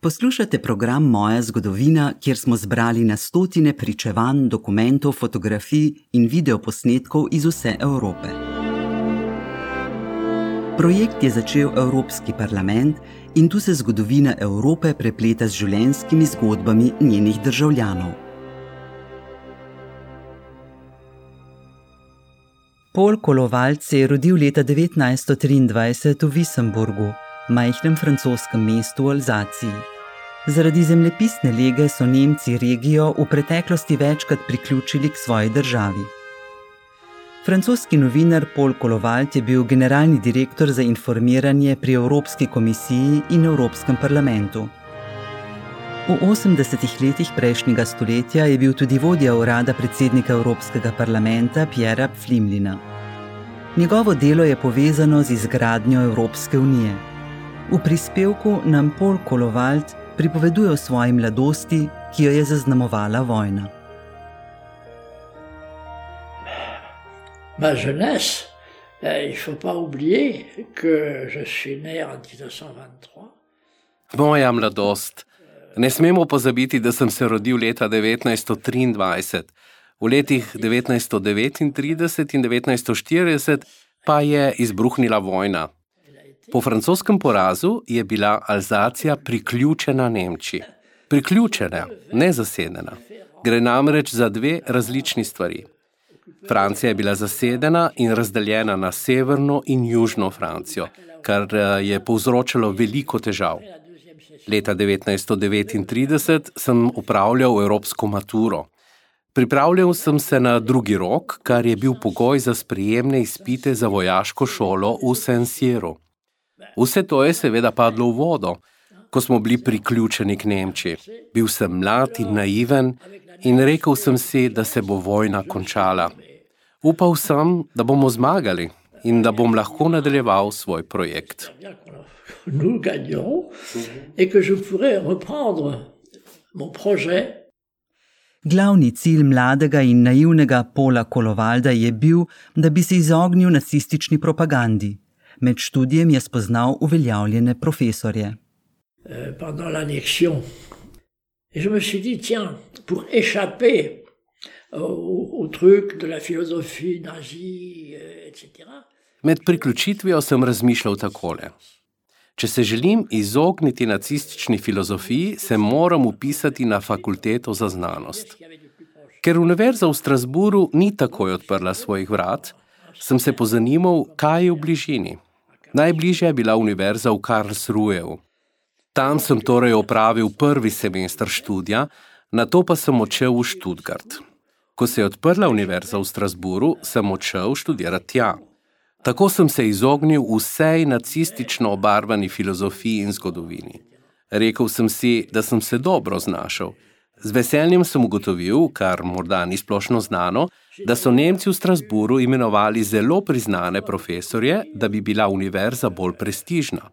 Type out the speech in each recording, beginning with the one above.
Poslušate program Moja zgodovina, kjer smo zbrali na stotine pričevanj, dokumentov, fotografij in videoposnetkov iz vse Evrope. Projekt je začel Evropski parlament in tu se zgodovina Evrope prepleta z življenjskimi zgodbami njenih državljanov. Pol Kolovalc se je rodil leta 1923 v Visemburgu majhnem francoskem mestu Alzaciji. Zaradi zemljepisne lege so Nemci regijo v preteklosti večkrat priključili k svoji državi. Francoski novinar Paul Kolovalt je bil generalni direktor za informiranje pri Evropski komisiji in Evropskem parlamentu. V 80-ih letih prejšnjega stoletja je bil tudi vodja urada predsednika Evropskega parlamenta Pjera Flimlina. Njegovo delo je povezano z izgradnjo Evropske unije. V prispevku nam Paul Kolovalt pripoveduje o svoji mladosti, ki jo je zaznamovala vojna. Ma jeunesse, eh, il faut pas oublier que je suis né en 1923. Moja mladost. Ne smemo pozabiti, da sem se rodil leta 1923. V letih 1939 in 1940 pa je izbruhnila vojna. Po francoskem porazu je bila Alzacija priključena Nemčiji. Priključena, ne zasedena. Gre namreč za dve različni stvari. Francija je bila zasedena in razdeljena na severno in južno Francijo, kar eh, je povzročalo veliko težav. Leta 1939 sem upravljal Evropsko maturo. Pripravljal sem se na drugi rok, kar je bil pogoj za sprejemne izpite za vojaško šolo v Sensieru. Vse to je seveda padlo v vodo, ko smo bili priključeni k Nemčiji. Bil sem mlad in naiven in rekel sem si, da se bo vojna končala. Upal sem, da bomo zmagali in da bom lahko nadaljeval svoj projekt. Glavni cilj mladega in naivnega Pola Kolovalda je bil, da bi se izognil nacistični propagandi. Med študijem je spoznal uveljavljene profesorje. Euh, pendant l'annexion. Je me suis dit, tiens, pour échapper au, au truc de la philosophie nazie, euh, etc. Med priključitvijo sem razmišljal takole. Če se želim izogniti nacistični filozofiji, se moram upisati na fakulteto za znanost. Ker univerza v Strasburu ni takoj odprla svojih vrat, sem se pozanimal, kaj je v bližini. Najbližja je bila univerza v Karlsruheu. Tam sem torej opravil prvi semester študija, na to pa sem odšel v Študgard. Ko se je odprla univerza v Strasburu, sem odšel študirati tja. Tako sem se izognil vsej nacistično obarvani filozofiji in zgodovini. Rekl sem si, da sem se dobro znašel. Z veseljem sem ugotovil, kar morda ni splošno znano, da so Nemci v Strasburu imenovali zelo priznane profesorje, da bi bila univerza bolj prestižna.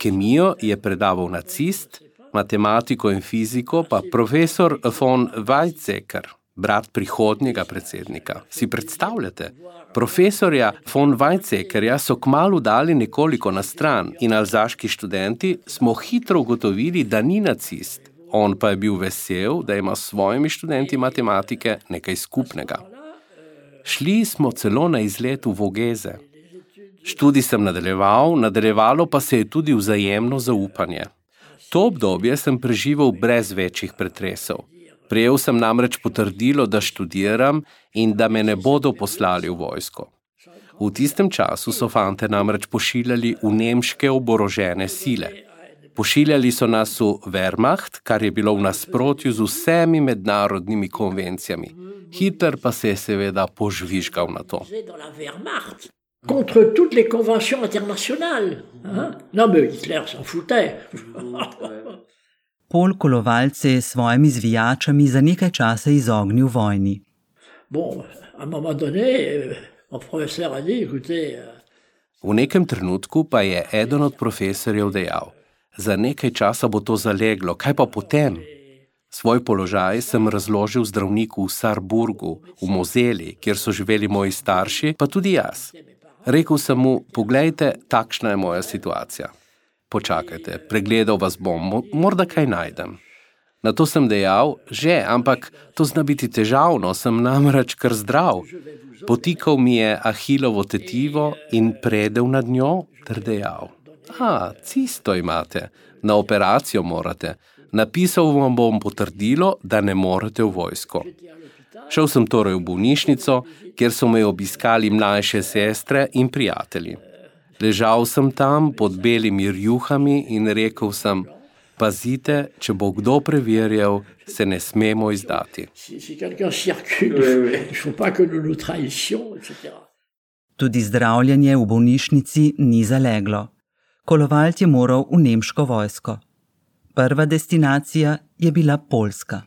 Kemijo je predaval nacist, matematiko in fiziko pa profesor von Weizsäcker, brat prihodnjega predsednika. Si predstavljate? Profesorja von Weizsäckerja so kmalo dali nekoliko na stran in alzaški študenti smo hitro ugotovili, da ni nacist. On pa je bil vesel, da ima s svojimi študenti matematike nekaj skupnega. Šli smo celo na izlet v Vogeze. Študij sem nadaljeval, nadaljevalo pa se je tudi vzajemno zaupanje. To obdobje sem preživel brez večjih pretresov. Prejel sem namreč potrdilo, da študiram in da me ne bodo poslali v vojsko. V tistem času so fante namreč pošiljali v nemške oborožene sile. Pošiljali so nas v Wehrmacht, kar je bilo v nasprotju z vsemi mednarodnimi konvencijami. Hitler pa se je seveda požvižgal na to. Contre toutes les conventions internationales. Hein? Non, mais Hitler s'en foutait. Pol Kolovalc se je s svojimi zvijačami za nekaj časa izognil vojni. Bon, à un moment donné, euh, mon professeur a dit, écoutez, euh, V nekem trenutku pa je eden od profesorjev dejal: Za nekaj časa bo to zaleglo, kaj pa potem? Svoj položaj sem razložil zdravniku v Sarburgu, v Mozeli, kjer so živeli moji starši, pa tudi jaz. Rekl sem mu: Poglejte, takšna je moja situacija. počakajte, pregledal vas bom, morda kaj najdem. Na to sem dejal, že, ampak to zna biti težavno, sem namreč kar zdrav. Potikal mi je ahilovo tetivo in predel nad njo ter dejal: A, cisto imate, na operacijo morate. Napisal vam bom potrdilo, da ne morete v vojsko. Šel sem torej v bolnišnico, kjer so me obiskali mlajše sestre in prijatelji. Ležal sem tam pod belimi rjuhami in rekel sem: Pazite, če bo kdo preverjal, se ne smemo izdati. Tudi zdravljenje v bolnišnici ni zaleglo. Kolovalt je moral v nemško vojsko. Prva destinacija je bila Poljska.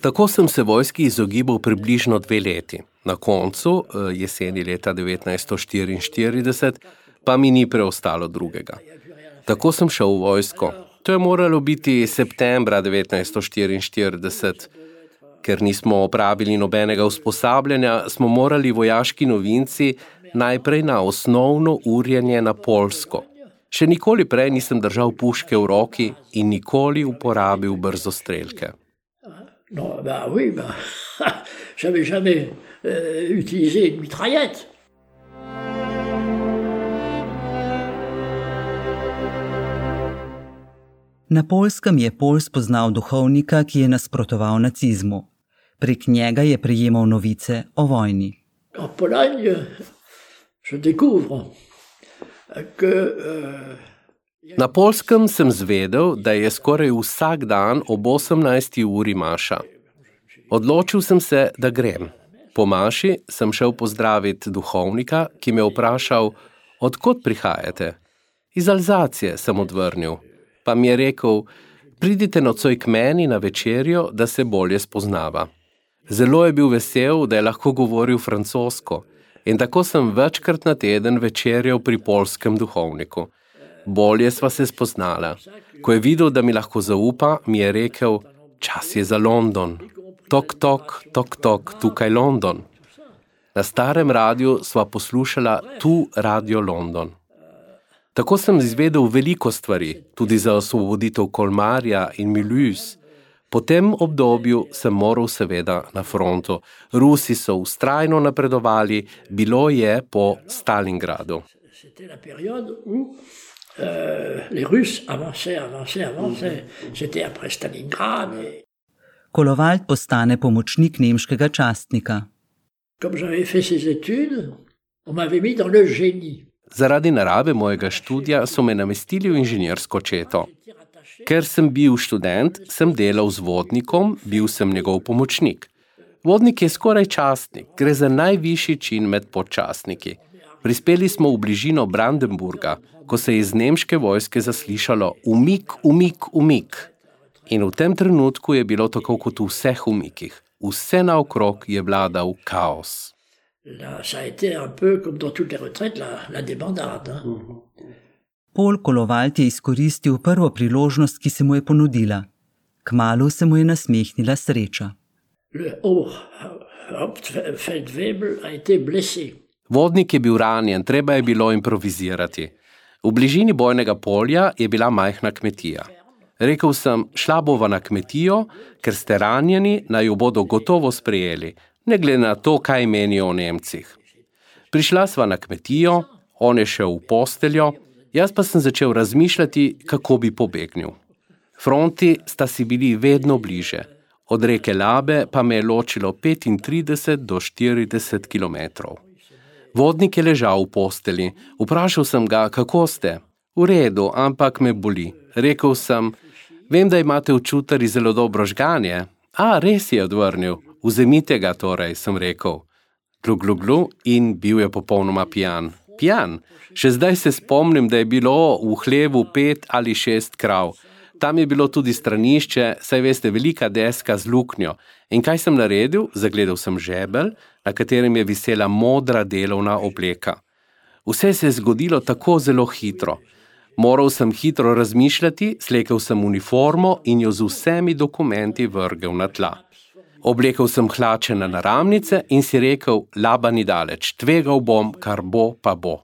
Tako sem se vojski izogibal približno dve leti. Na koncu, eh, jeseni leta 1944, pa mi ni preostalo drugega. Tako sem šel v vojsko. To je moralo biti septembra 1944. Ker nismo opravili nobenega usposabljanja, smo morali vojaški novinci najprej na osnovno urjenje na Polsko. Še nikoli prej nisem držal puške v roki in nikoli uporabil brzostrelke. No, bah oui, bah, j'avais jamais euh, utilisé une mitraillette. Na polskem je Pol spoznal duhovnika, ki je nasprotoval nacizmu. Prek njega je prejemal novice o vojni. En Pologne, je découvre que euh, Na polskem sem zvedel, da je skoraj vsak dan ob 18. uri maša. Odločil sem se, da grem. Po maši sem šel pozdraviti duhovnika, ki me je vprašal, odkot prihajate. Iz Alzacije sem odvrnil, pa mi je rekel: Pridite nocoj k meni na večerjo, da se bolje spoznava. Zelo je bil vesel, da je lahko govoril francosko, in tako sem večkrat na teden večerjal pri polskem duhovniku. Bolje sva se spoznala. Ko je videl, da mi lahko zaupa, mi je rekel: Čas je za London. Tok, tok, tok, tok, tukaj London. Na starem radiju sva poslušala tu Radio London. Tako sem izvedel veliko stvari, tudi za osvoboditev Kolmarja in Milus. Po tem obdobju sem moral seveda na frontu. Rusi so ustrajno napredovali, bilo je po Stalingradu. euh, Kolovalt postane pomočnik nemškega častnika. comme j'avais fait ces études, on m'avait mis dans le génie. Zaradi narave mojega študija so me namestili v inženirsko četo. Ker sem bil študent, sem delal z vodnikom, bil sem njegov pomočnik. Vodnik je skoraj častnik, gre za najvišji čin med podčastniki. Prispeli smo v bližino Brandenburga, ko se je iz nemške vojske zaslišalo: umik, umik, umik. In v tem trenutku je bilo tako kot v vseh umikih. Vse naokrog je vladal kaos. Là, ça a été un peu comme dans toutes les retraites, la, la débandade. hein. Pol Kolovalt je izkoristil prvo priložnost, ki se mu je ponudila. Kmalu se mu je nasmehnila sreča. Le Hauptfeldwebel a été blessé. Vodnik je bil ranjen, treba je bilo improvizirati. V bližini bojnega polja je bila majhna kmetija. Rekel sem, šla bova na kmetijo, ker ste ranjeni, naj jo bodo gotovo sprejeli, ne glede na to, kaj menijo o Nemcih. Prišla sva na kmetijo, on je šel v posteljo, jaz pa sem začel razmišljati, kako bi pobegnil. Fronti sta si bili vedno bliže, od reke Labe pa me je ločilo 35 do 40 km. Vodnik je ležal v posteli, vprašal sem ga, kako ste. V redu, ampak me boli. Rekel sem, vem, da imate v čutari zelo dobro žganje. A, res je odvrnil, vzemite ga torej, sem rekel. Glu, glu, glu in bil je popolnoma pijan. Pijan. Še zdaj se spomnim, da je bilo v hlevu pet ali šest krav. Tam je bilo tudi stranišče, saj veste, velika deska z luknjo. In kaj sem naredil? Zagledal sem žebelj, na katerem je visela modra delovna obleka. Vse se je zgodilo tako zelo hitro. Moral sem hitro razmišljati, slekel sem uniformo in jo z vsemi dokumenti vrgel na tla. Oblekel sem hlače na naramnice in si rekel: Laba ni daleč, tvegal bom, kar bo, pa bo.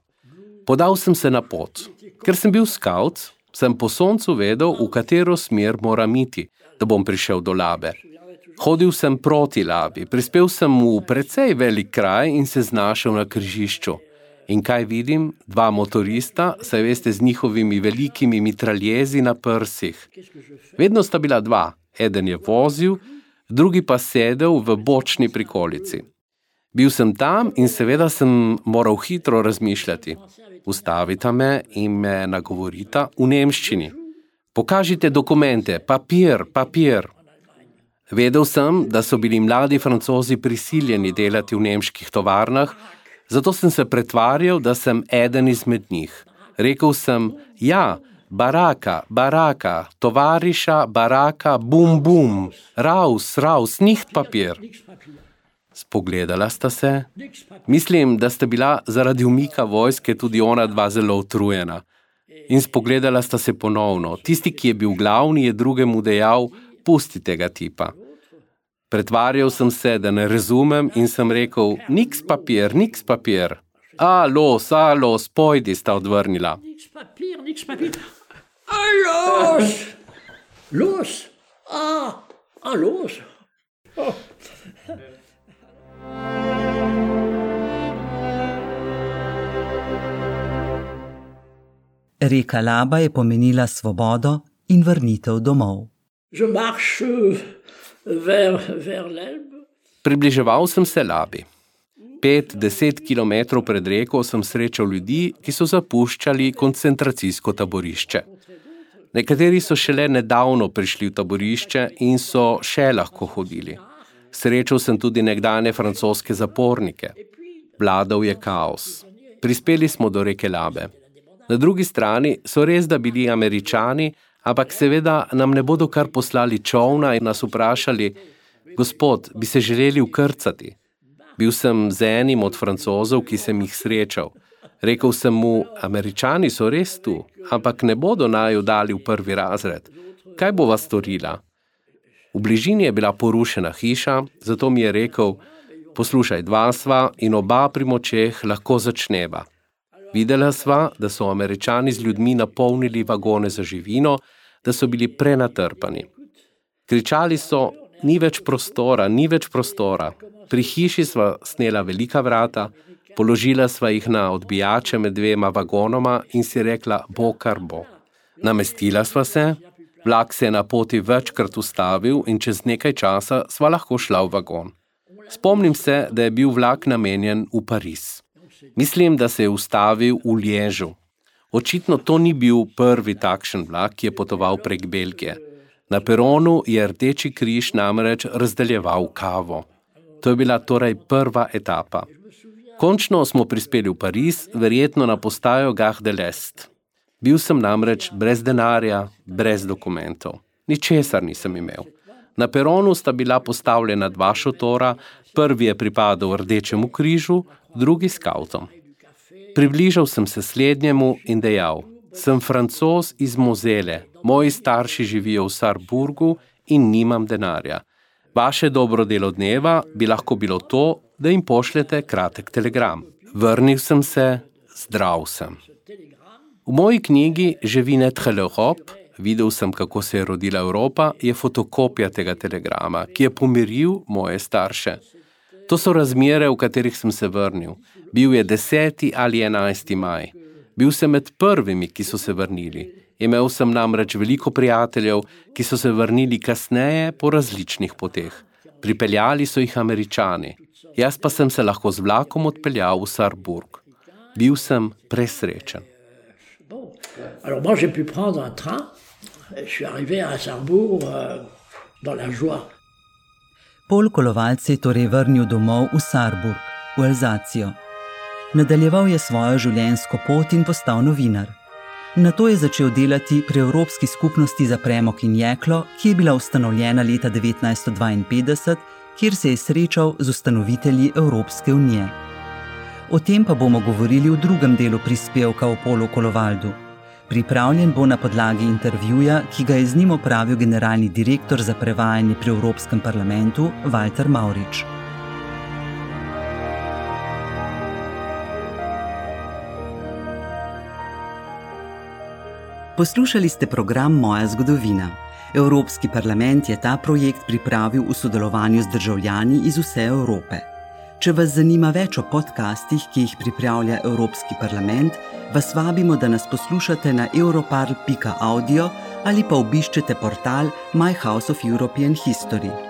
Podal sem se na pot. Ker sem bil scout, sem po soncu vedel, v katero smer moram iti, da bom prišel do labe. Hodil sem proti labi, prispel sem v precej velik kraj in se znašel na križišču. In kaj vidim? Dva motorista, saj veste, z njihovimi velikimi mitraljezi na prsih. Vedno sta bila dva, eden je vozil, drugi pa sedel v bočni prikolici. Bil sem tam in seveda sem moral hitro razmišljati. Ustavita me in me nagovorita v nemščini. Pokažite dokumente, papir, papir. Vedel sem, da so bili mladi francozi prisiljeni delati v nemških tovarnah, zato sem se pretvarjal, da sem eden izmed njih. Rekel sem: Ja, baraka, baraka, tovariša, baraka, bum, bum, raus, raus, niht papir. Spogledala sta se. Mislim, da sta bila zaradi umika vojske tudi ona dva zelo utrujena. In spogledala sta se ponovno. Tisti, ki je bil glavni, je drugemu dejal: Pusti tega tipa. Pretvarjal sem se, da ne razumem, in sem rekel: Niks papir, niks papir. Alo, salo, spojdi, sta odvrnila. Niks papir, niks papir. Alos! Los! A, alos! Oh. Reka Laba je pomenila svobodo in vrnitev domov. Približeval sem se Labi. Pet, deset kilometrov pred reko sem srečal ljudi, ki so zapuščali koncentracijsko taborišče. Nekateri so šele nedavno prišli v taborišče in so še lahko hodili. Srečal sem tudi nekdane francoske zapornike. Vladal je kaos. Prispeli smo do reke Labe. Na drugi strani so res da bili američani, ampak seveda nam ne bodo kar poslali čovna in nas vprašali: Gospod, bi se želeli ukrcati? Bil sem z enim od francozov, ki sem jih srečal. Rekel sem mu: Američani so res tu, ampak ne bodo naju dali v prvi razred. Kaj bo vas storila? V bližini je bila porušena hiša, zato mi je rekel: Poslušaj, dva sva in oba pri močeh lahko začneva. Videla sva, da so američani z ljudmi napolnili vagone za živino, da so bili prenatrpani. Kričali so: Ni več prostora, ni več prostora. Pri hiši sva snela velika vrata, položila sva jih na odbijače med dvema vagonoma in si rekla: Bo kar bo. Namestila sva se, vlak se je na poti večkrat ustavil in čez nekaj časa sva lahko šla v vagon. Spomnim se, da je bil vlak namenjen v Pariz. Mislim, da se je ustavil v Liežu. Očitno to ni bil prvi takšen vlak, ki je potoval prek Belgije. Na peronu je Rdeči križ namreč razdeljeval kavo. To je bila torej prva etapa. Končno smo prispeli v Pariz, verjetno na postajo Gare de l'Est. Bil sem namreč brez denarja, brez dokumentov. Ničesar nisem imel. Na peronu sta bila postavljena dva šotora, prvi je pripadal Rdečemu križu, drugi skavtom. Približal sem se slednjemu in dejal: Sem francos iz Mozele, moji starši živijo v Sarburgu in nimam denarja. Vaše dobro delo dneva bi lahko bilo to, da jim pošljete kratek telegram. Vrnil sem se, zdrav sem. V moji knjigi Živine Thelehop, videl sem, kako se je rodila Evropa, je fotokopija tega telegrama, ki je pomiril moje starše. To so razmere, v katerih sem se vrnil. Bil je 10. ali 11. maj. Bil sem med prvimi, ki so se vrnili. Imel sem namreč veliko prijateljev, ki so se vrnili kasneje po različnih poteh. Pripeljali so jih američani, jaz pa sem se lahko z vlakom odpeljal v Sarburg. Bil sem presrečen. Alors moi j'ai pu prendre un train, je suis arrivé à Sarrebourg euh, dans la joie. Pol kolovalc je torej vrnil domov v Sarburg, v Alzacijo. Nadaljeval je svojo življenjsko pot in postal novinar. Na to je začel delati pri Evropski skupnosti za premok in jeklo, ki je bila ustanovljena leta 1952, kjer se je srečal z ustanovitelji Evropske unije. O tem pa bomo govorili v drugem delu prispevka o Polu Kolovaldu. Pripravljen bo na podlagi intervjuja, ki ga je z njim opravil generalni direktor za prevajanje pri Evropskem parlamentu Walter Maurič. Poslušali ste program Moja zgodovina. Evropski parlament je ta projekt pripravil v sodelovanju z državljani iz vse Evrope. Če vas zanima več o podcastih, ki jih pripravlja Evropski parlament, vas vabimo, da nas poslušate na europarl.audio ali pa obiščete portal My House of European History.